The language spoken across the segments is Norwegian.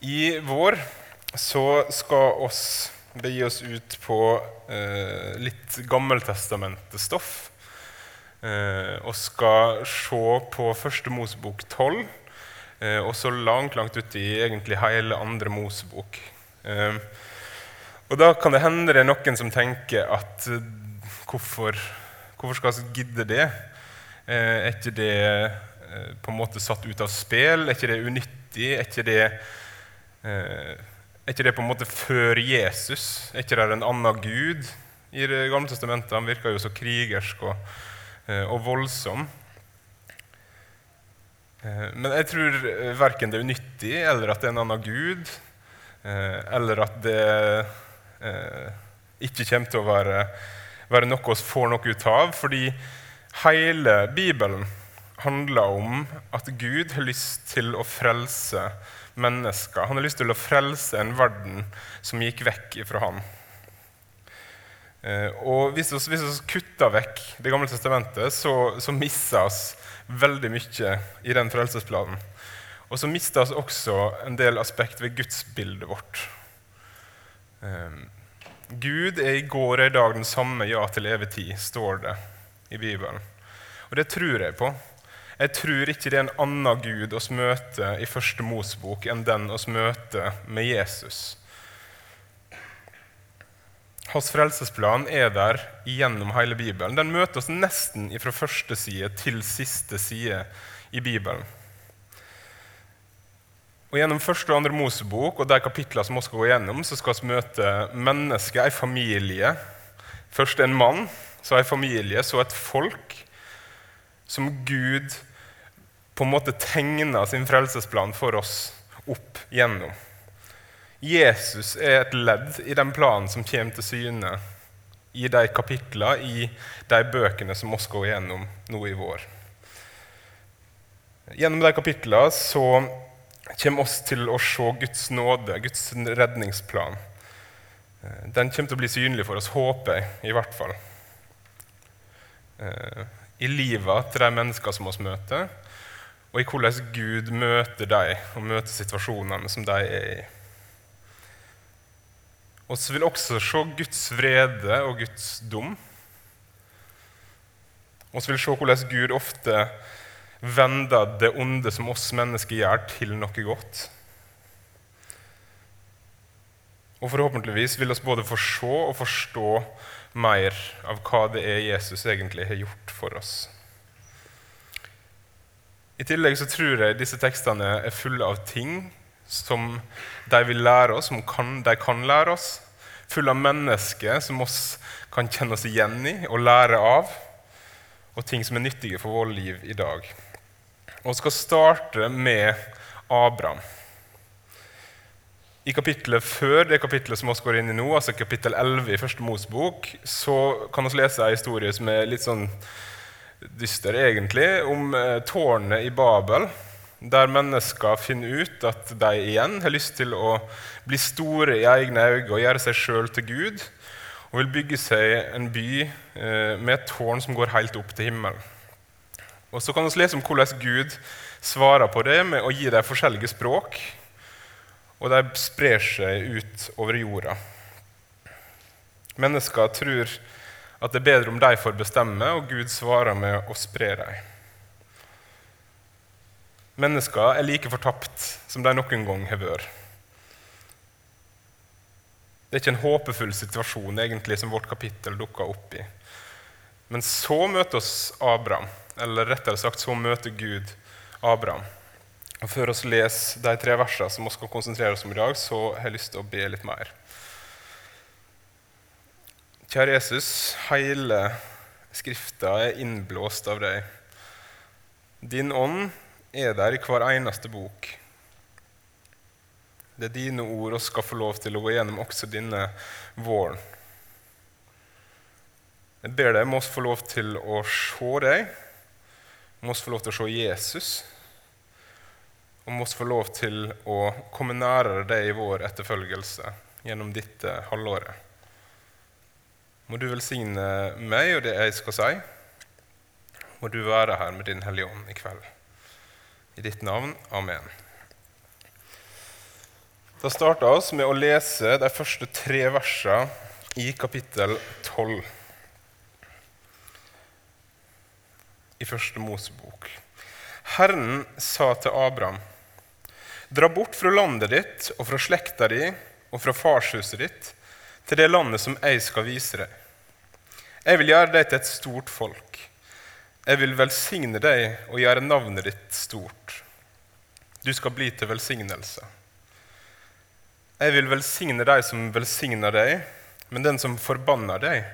I vår så skal oss begi oss ut på eh, litt gammeltestamentestoff. Eh, og skal se på første Mosebok 12, eh, og så langt, langt ut i egentlig hele andre Mosebok. Eh, og da kan det hende det er noen som tenker at eh, hvorfor, hvorfor skal vi gidde det? Eh, er ikke det eh, på en måte satt ut av spill? Er ikke det unyttig? Er ikke det er ikke det på en måte før Jesus? Er ikke det en annen gud i Det gamle testamentet? Han virker jo så krigersk og, eh, og voldsom. Eh, men jeg tror verken det er unyttig, eller at det er en annen gud, eller at det ikke kommer til å være, være noe vi får noe ut av. Fordi hele Bibelen handler om at Gud har lyst til å frelse mennesker. Han har lyst til å frelse en verden som gikk vekk fra han. Eh, og Hvis vi, kutter vekk Det gamle testamentet, så, så mister vi veldig mye i den frelsesplanen. Og så mister vi også en del aspekt ved gudsbildet vårt. Eh, Gud er i går og i dag den samme ja til evig tid, står det i Bibelen. Og det tror jeg på. Jeg tror ikke det er en annen gud oss møter i første Mosebok enn den oss møter med Jesus. Hans frelsesplan er der gjennom hele Bibelen. Den møter oss nesten fra første side til siste side i Bibelen. Og Gjennom første og andre Mosebok og de kapitlene som vi skal gå gjennom, så skal vi møte mennesker, en familie. Først en mann, så en familie, så et folk som Gud på en måte tegna sin frelsesplan for oss opp gjennom. Jesus er et ledd i den planen som kommer til syne i de kapitlene i de bøkene som vi går gjennom nå i vår. Gjennom de kapitlene så kommer oss til å se Guds nåde, Guds redningsplan. Den kommer til å bli synlig for oss, håper jeg i hvert fall. Eh, I livet til de mennesker som vi møter, og i hvordan Gud møter dem og møter situasjonene som de er i. Og så vil også se Guds vrede og Guds dom. Og så vil se hvordan Gud ofte vender det onde som oss mennesker gjør, til noe godt. Og forhåpentligvis vil vi både få se og forstå mer av hva det er Jesus egentlig har gjort for oss. I tillegg så tror jeg disse tekstene er fulle av ting som de vil lære oss, som kan, de kan lære oss. Fulle av mennesker som oss kan kjenne oss igjen i og lære av. Og ting som er nyttige for vårt liv i dag. Og skal starte med Abraham. I kapittelet før det kapittelet som vi går inn i nå, altså kapittel 11 i første Mos bok, så kan vi lese en historie som er litt sånn dyster, egentlig, om eh, tårnet i Babel, der mennesker finner ut at de igjen har lyst til å bli store i egne øyne og gjøre seg sjøl til Gud, og vil bygge seg en by eh, med et tårn som går helt opp til himmelen. Og Så kan vi lese om hvordan Gud svarer på det med å gi dem forskjellige språk, og de sprer seg ut over jorda. Mennesker tror at det er bedre om de får bestemme, og Gud svarer med å spre dem. Mennesker er like fortapt som de noen gang har vært. Det er ikke en håpefull situasjon egentlig som vårt kapittel dukker opp i. Men så møter oss Abraham, eller rettere sagt så møter Gud Abraham. Og Før vi leser de tre versene som vi skal konsentrere oss om i dag, så har jeg lyst til å be litt mer. Kjære Jesus, hele Skrifta er innblåst av deg. Din ånd er der i hver eneste bok. Det er dine ord vi skal få lov til å gå gjennom også denne våren. Jeg ber deg, må oss få lov til å se deg, må oss få lov til å se Jesus, og må oss få lov til å komme nærere deg i vår etterfølgelse gjennom dette halvåret. Må du velsigne meg og det jeg skal si. Må du være her med Din Hellige Ånd i kveld. I ditt navn. Amen. Da starter vi med å lese de første tre versene i kapittel 12 i første Mosebok. Herren sa til Abraham.: Dra bort fra landet ditt og fra slekta di og fra farshuset ditt til det landet som jeg skal vise deg. Jeg vil gjøre deg til et stort folk. Jeg vil velsigne deg og gjøre navnet ditt stort. Du skal bli til velsignelse. Jeg vil velsigne deg som velsigner deg, men den som forbanner deg,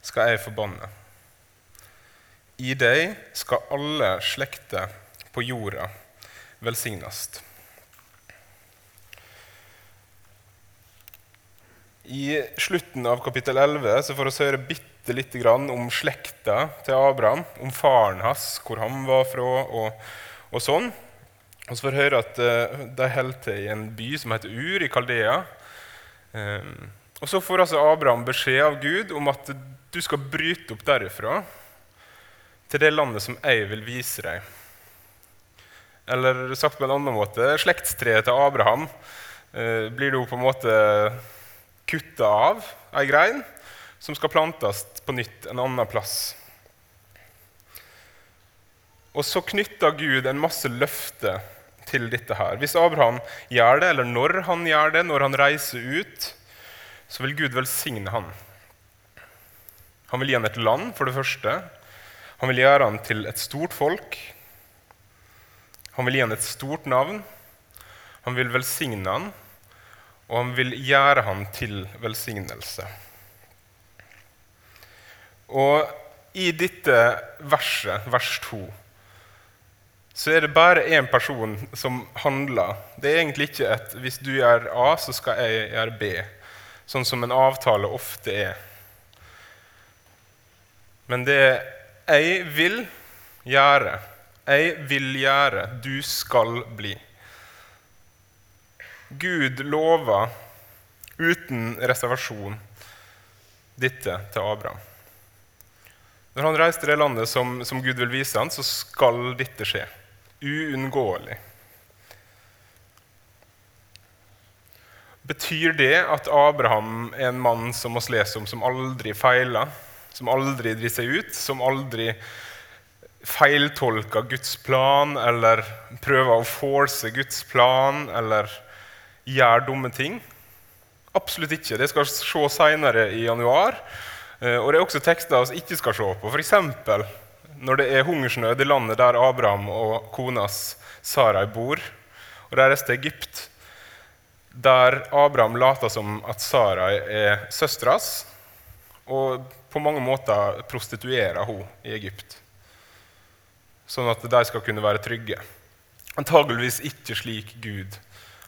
skal jeg forbanne. I deg skal alle slekter på jorda velsignes. I slutten av kapittel 11 så får vi høre bitte lite grann om slekta til Abraham, om faren hans, hvor han var fra, og, og sånn. Og så får vi høre at uh, de holder til i en by som heter Ur i Kaldea. Um, og så får altså Abraham beskjed av Gud om at du skal bryte opp derifra til det landet som jeg vil vise deg. Eller sagt på en annen måte slektstreet til Abraham uh, blir du på en måte kutta av ei grein som skal plantes på nytt en annen plass. Og så knytter Gud en masse løfter til dette her. Hvis Abraham gjør det, eller når han gjør det, når han reiser ut, så vil Gud velsigne han. Han vil gi han et land, for det første. Han vil gjøre han til et stort folk. Han vil gi han et stort navn. Han vil velsigne han, og han vil gjøre han til velsignelse. Og i dette verset, vers 2, så er det bare én person som handler. Det er egentlig ikke et 'hvis du gjør A, så skal jeg gjøre B', sånn som en avtale ofte er. Men det er 'jeg vil gjøre'. Jeg vil gjøre. Du skal bli. Gud lover uten reservasjon dette til Abraham. Når han reiser til det landet som, som Gud vil vise ham, så skal dette skje uunngåelig. Betyr det at Abraham er en mann som vi leser om, som aldri feiler, som aldri driter seg ut, som aldri feiltolker Guds plan eller prøver å force Guds plan eller gjør dumme ting? Absolutt ikke. Det skal se senere i januar. Eh, og det er også tekster vi ikke skal se på. F.eks når det er hungersnød i landet der Abraham og konas Sarai bor, og deres til Egypt, der Abraham later som at Sarai er søstera og på mange måter prostituerer hun i Egypt, sånn at de skal kunne være trygge. Antageligvis ikke slik Gud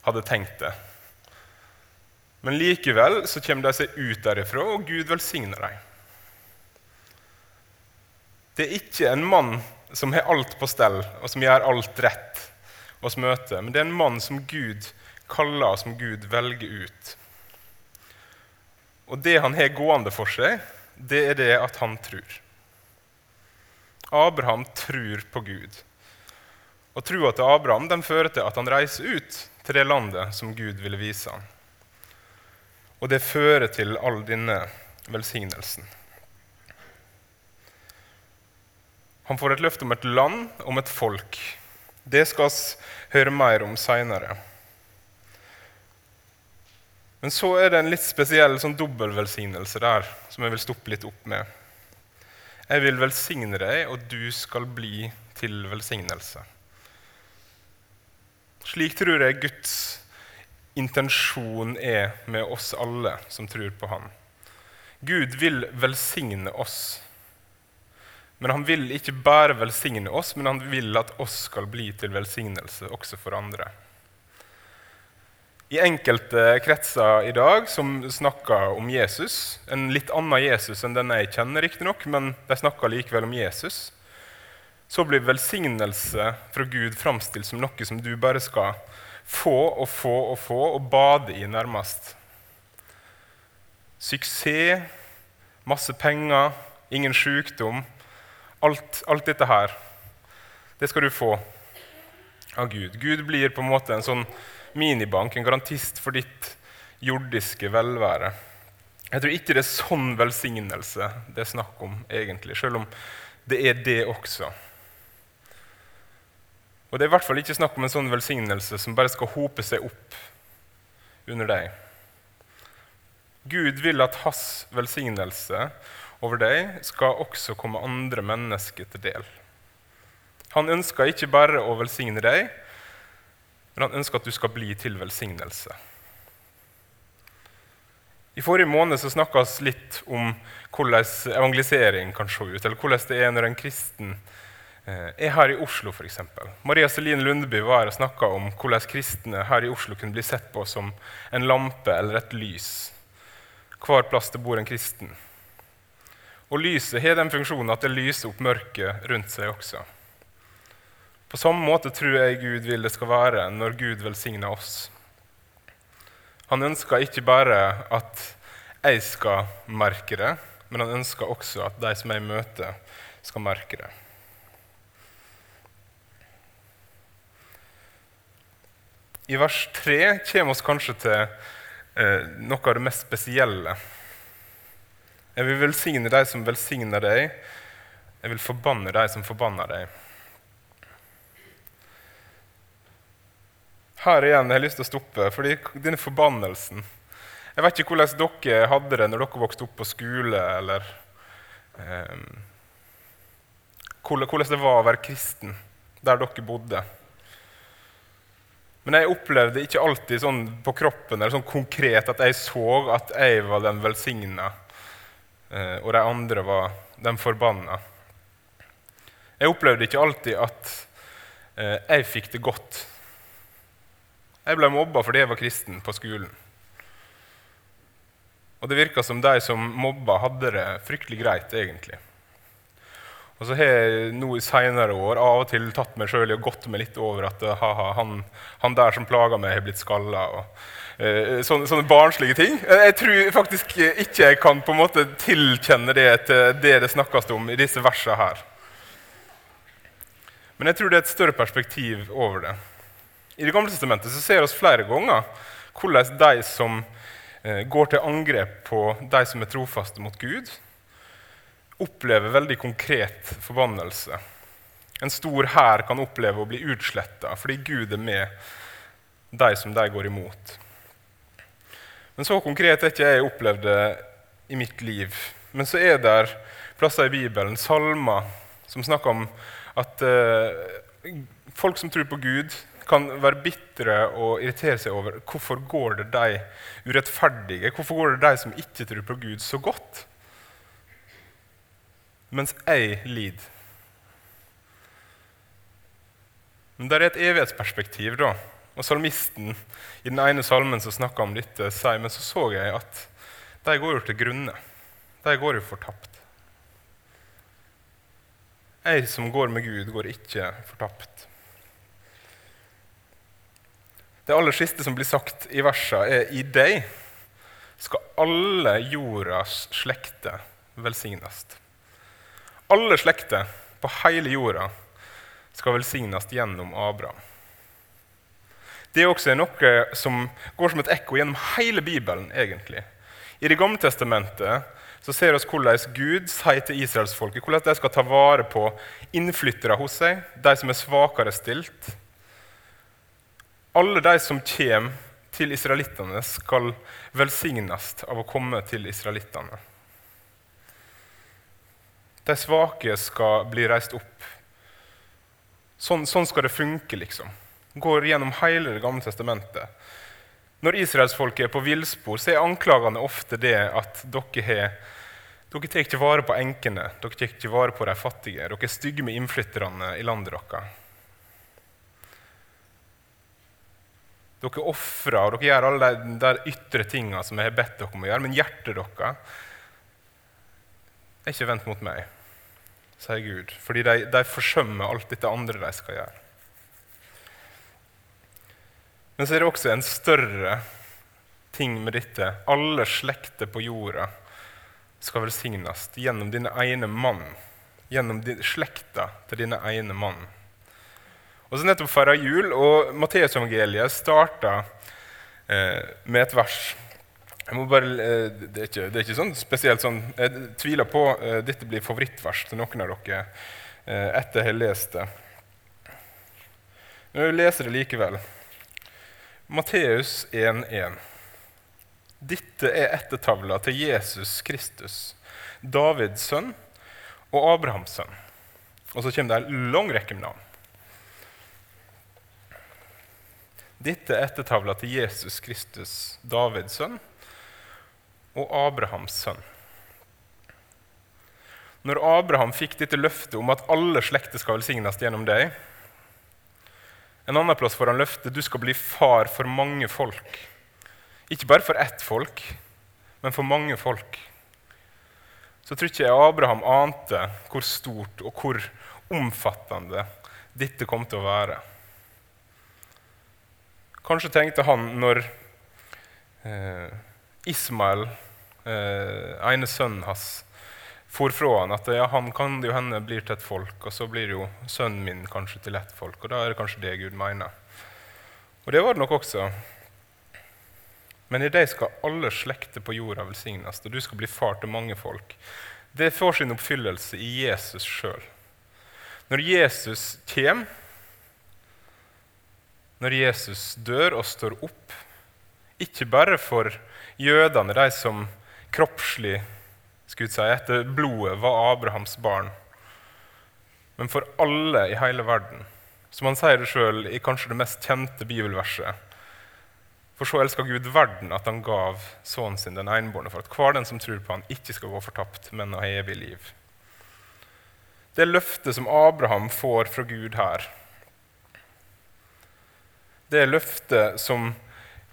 hadde tenkt det. Men likevel så kommer de seg ut derifra, og Gud velsigner dem. Det er ikke en mann som har alt på stell, og som gjør alt rett oss møter, men det er en mann som Gud kaller, som Gud velger ut. Og det han har gående for seg, det er det at han tror. Abraham tror på Gud. Og troa til Abraham den fører til at han reiser ut til det landet som Gud ville vise ham. Og det fører til all denne velsignelsen. Han får et løfte om et land, om et folk. Det skal vi høre mer om seinere. Men så er det en litt spesiell sånn dobbeltvelsignelse der som jeg vil stoppe litt opp med. Jeg vil velsigne deg, og du skal bli til velsignelse. Slik tror jeg Guds intensjon er med oss alle som tror på Han. Gud vil velsigne oss. Men han vil ikke bare velsigne oss, men han vil at oss skal bli til velsignelse også for andre. I enkelte kretser i dag som snakker om Jesus, en litt annen Jesus enn den jeg kjenner, riktignok, men de snakker likevel om Jesus, så blir velsignelse fra Gud framstilt som noe som du bare skal få og få og få og bade i, nærmest. Suksess, masse penger, ingen sykdom, Alt, alt, dette her, det skal du få av Gud. Gud blir på en måte en sånn minibank, en garantist for ditt jordiske velvære. Jeg tror ikke det er sånn velsignelse det er snakk om, egentlig, selv om det er det også. Og det er i hvert fall ikke snakk om en sånn velsignelse som bare skal hope seg opp under deg. Gud vil at hans velsignelse over deg skal også komme andre mennesker til del. Han ønsker ikke bare å velsigne deg, men han ønsker at du skal bli til velsignelse. I forrige måned så snakka vi litt om hvordan evangelisering kan se ut, eller hvordan det er når en kristen er her i Oslo, f.eks. Maria Celine Lundeby var her og snakka om hvordan kristne her i Oslo kunne bli sett på som en lampe eller et lys hver plass det bor en kristen. Og lyset har den funksjonen at det lyser opp mørket rundt seg også. På samme måte tror jeg Gud vil det skal være når Gud velsigner oss. Han ønsker ikke bare at jeg skal merke det, men han ønsker også at de som jeg møter, skal merke det. I vers 3 kommer vi kanskje til eh, noe av det mest spesielle. Jeg vil velsigne deg som velsigner deg. Jeg vil forbanne deg som forbanner deg. Her igjen jeg har lyst til å stoppe, fordi denne forbannelsen Jeg vet ikke hvordan dere hadde det når dere vokste opp på skole, eller eh, hvordan det var å være kristen der dere bodde. Men jeg opplevde ikke alltid sånn på kroppen eller sånn konkret at jeg så at jeg var den velsigna, eh, og de andre var den forbanna. Jeg opplevde ikke alltid at eh, jeg fikk det godt. Jeg ble mobba fordi jeg var kristen på skolen. Og det virka som de som mobba, hadde det fryktelig greit, egentlig. Og så har jeg nå i seinere år av og til tatt meg sjøl i og gått meg litt over at haha, han, han der som plager meg, har blitt skalla. Og, uh, sånne, sånne, barnslige ting. Jeg tror faktisk ikke jeg kan på en måte tilkjenne det til det det snakkes om i disse versene her. Men jeg tror det er et større perspektiv over det. I Det gamle testamentet så ser vi flere ganger hvordan de som går til angrep på de som er trofaste mot Gud, opplever veldig konkret forbannelse. En stor hær kan oppleve å bli utsletta fordi Gud er med de som de går imot. Men så konkret er ikke jeg opplevd det i mitt liv. Men så er det plasser i Bibelen, salmer, som snakker om at eh, folk som tror på Gud, kan være bitre og irritere seg over hvorfor går det de urettferdige, hvorfor går det de som ikke tror på Gud, så godt mens jeg lider. Men det er et evighetsperspektiv. da. Og Salmisten i den ene salmen som snakker om dette, sier men så så jeg at de går jo til grunne. De går jo fortapt. Jeg som går med Gud, går ikke fortapt. Det aller siste som blir sagt i versa, er i deg skal alle jordas slekter velsignes. Alle slekter på hele jorda skal velsignes gjennom Abraham. Det er også noe som går som et ekko gjennom hele Bibelen. egentlig. I Det gamle testamentet så ser vi hvordan Gud sier til israelsfolket hvordan de skal ta vare på innflyttere hos seg, de som er svakere stilt. Alle de som kommer til israelittene, skal velsignes av å komme til israelittene. De svake skal bli reist opp. Sånn, sånn skal det funke, liksom. Går gjennom hele Det gamle testamentet. Når israelsfolket er på villspor, så er anklagene ofte det at dere har dere tar ikke vare på enkene, dere tar ikke vare på de fattige. Dere er stygge med innflytterne i landet deres. Dere ofrer og dere gjør alle de der ytre tingene som jeg har bedt dere om å gjøre, men hjertet deres er ikke vendt mot meg sier Gud, fordi de, de forsømmer alt dette andre de skal gjøre. Men så er det også en større ting med dette. Alle slekter på jorda skal velsignes gjennom dine ene mann. Gjennom slekta til dine ene mann. Og så nettopp feira jul, og Matteusevangeliet starta eh, med et vers. Jeg må bare, eh, det, er ikke, det er ikke sånn spesielt sånn Jeg tviler på at dette blir favorittvers til noen av dere eh, etter jeg har lest det. Men jeg leser det likevel. Matteus 1,1. Dette er ettertavla til Jesus Kristus, Davids sønn og Abrahams sønn. Og så kommer det en lang rekke med navn. Dette er ettertavla til Jesus Kristus, Davids sønn og Abrahams sønn. Når Abraham fikk dette løftet om at alle slekter skal velsignes gjennom deg En annen plass får han løftet du skal bli far for mange folk. Ikke bare for ett folk, men for mange folk. Så tror ikke jeg Abraham ante hvor stort og hvor omfattende dette kom til å være. Kanskje tenkte han når eh, Ismael, eh, ene sønnen hans, for fra han at ja, han kan det jo hende blir til et folk, og så blir jo sønnen min kanskje til ett folk. Og da er det kanskje det Gud mener. Og det var det nok også. Men i deg skal alle slekter på jorda velsignes, og du skal bli far til mange folk. Det får sin oppfyllelse i Jesus sjøl. Når Jesus kommer, når Jesus dør og står opp, ikke bare for jødene, de som kroppslig skulle si, etter blodet var Abrahams barn, men for alle i hele verden. Som han sier det sjøl i kanskje det mest kjente bibelverset. For så elska Gud verden at han gav sønnen sin den enbårne, for at hver den som tror på han ikke skal gå fortapt, men ha evig liv. Det løftet som Abraham får fra Gud her, det løftet som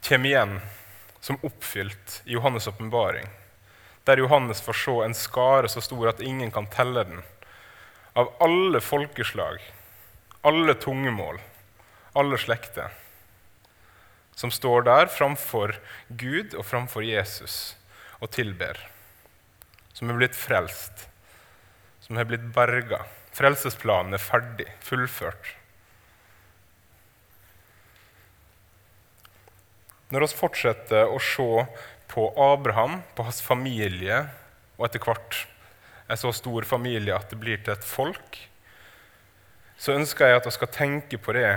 kommer igjen som oppfylt i Johannes' åpenbaring, der Johannes får se en skare så stor at ingen kan telle den, av alle folkeslag, alle tungemål, alle slekter, som står der framfor Gud og framfor Jesus og tilber, som er blitt frelst, som er blitt berga. Frelsesplanen er ferdig, fullført. Når vi fortsetter å se på Abraham, på hans familie, og etter hvert en så stor familie at det blir til et folk, så ønsker jeg at vi skal tenke på det,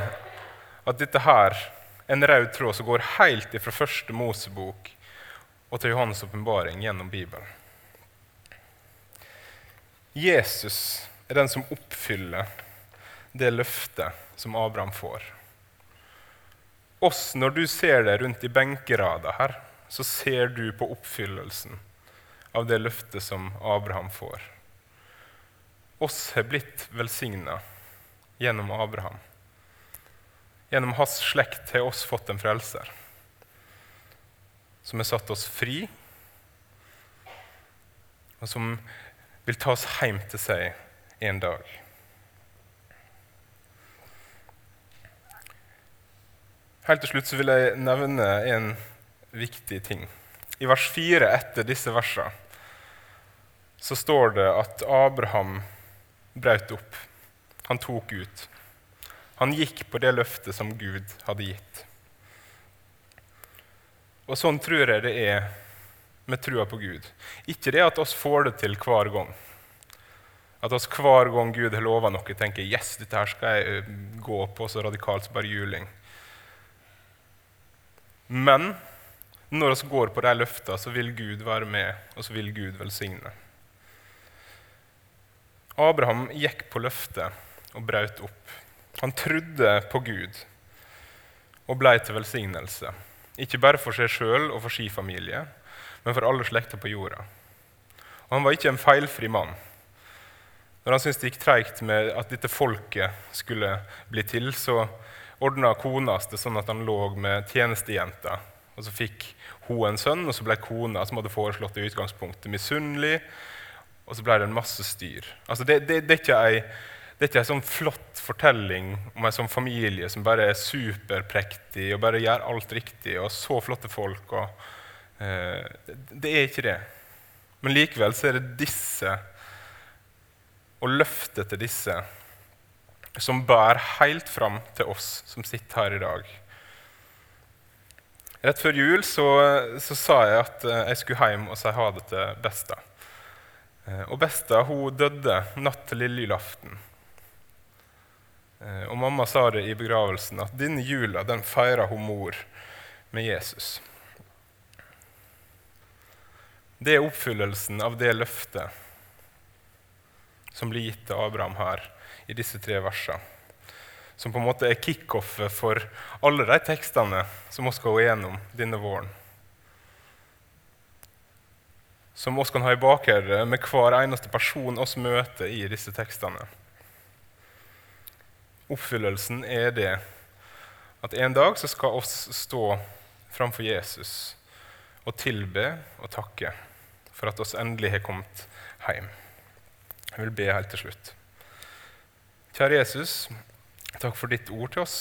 at dette her er en rød tråd som går helt fra første Mosebok og til Johannes' åpenbaring gjennom Bibelen. Jesus er den som oppfyller det løftet som Abraham får oss, når du ser deg rundt i benkerada her, så ser du på oppfyllelsen av det løftet som Abraham får. Oss har blitt velsigna gjennom Abraham. Gjennom hans slekt har oss fått en frelser som har satt oss fri, og som vil ta oss hjem til seg en dag. Helt til slutt vil jeg nevne en viktig ting. I vers 4 etter disse versene så står det at Abraham brøt opp. Han tok ut. Han gikk på det løftet som Gud hadde gitt. Og sånn tror jeg det er med trua på Gud. Ikke det at oss får det til hver gang. At oss hver gang Gud har lova noe, tenker yes, dette her skal jeg eh, gå på så radikalt som bare juling. Men når vi går på de løftene, så vil Gud være med, og så vil Gud velsigne. Abraham gikk på løftet og brøt opp. Han trodde på Gud og ble til velsignelse. Ikke bare for seg sjøl og for sin familie, men for alle slekter på jorda. Og han var ikke en feilfri mann. Når han syntes det gikk treigt med at dette folket skulle bli til, så ordna kona det sånn at han lå med tjenestejenta. Og så fikk hun en sønn, og så ble kona som hadde foreslått i utgangspunktet, misunnelig. Og så ble det en masse styr. Altså det, det, det, er ikke ei, det er ikke ei sånn flott fortelling om en sånn familie som bare er superprektig og bare gjør alt riktig, og så flotte folk. Og, eh, det er ikke det. Men likevel så er det disse, og løftet til disse, som bærer helt fram til oss som sitter her i dag. Rett før jul så, så sa jeg at eh, jeg skulle hjem og si ha det til Besta. Eh, og Besta hun døde natt til lille julaften. Eh, og mamma sa det i begravelsen at denne jula den feira hun mor med Jesus. Det er oppfyllelsen av det løftet som blir gitt til Abraham her i disse tre versene som på en måte er kickoffet for alle de tekstene som vi skal gå gjennom denne våren. Som vi kan ha i bakhodet med hver eneste person vi møter i disse tekstene. Oppfyllelsen er det at en dag så skal oss stå framfor Jesus og tilbe og takke for at oss endelig har kommet hjem. Jeg vil be helt til slutt. Kjære Jesus, Takk for ditt ord til oss.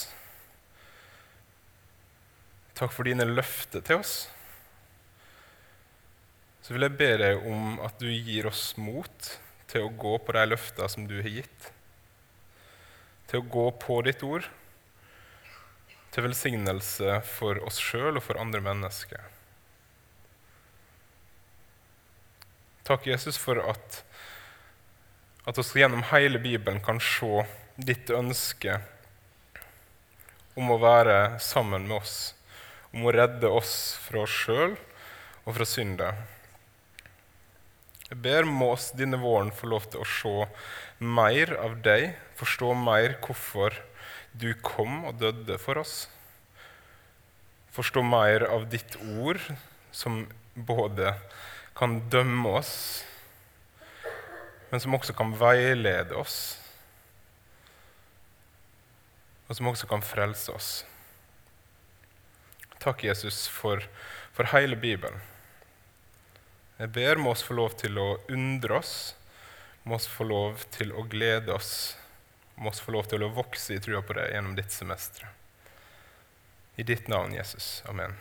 Takk for dine løfter til oss. Så vil jeg be deg om at du gir oss mot til å gå på de løftene som du har gitt. Til å gå på ditt ord, til velsignelse for oss sjøl og for andre mennesker. Takk, Jesus, for at, at vi gjennom hele Bibelen kan se ditt ønske om å være sammen med oss, om å redde oss fra oss sjøl og fra synda. Jeg ber må oss denne våren få lov til å se mer av deg, forstå mer hvorfor du kom og døde for oss. Forstå mer av ditt ord, som både kan dømme oss, men som også kan veilede oss og som også kan frelse oss. Takk, Jesus, for, for hele Bibelen. Jeg ber må oss få lov til å undre oss, må oss få lov til å glede oss, må oss få lov til å vokse i trua på deg gjennom ditt semester. I ditt navn, Jesus. Amen.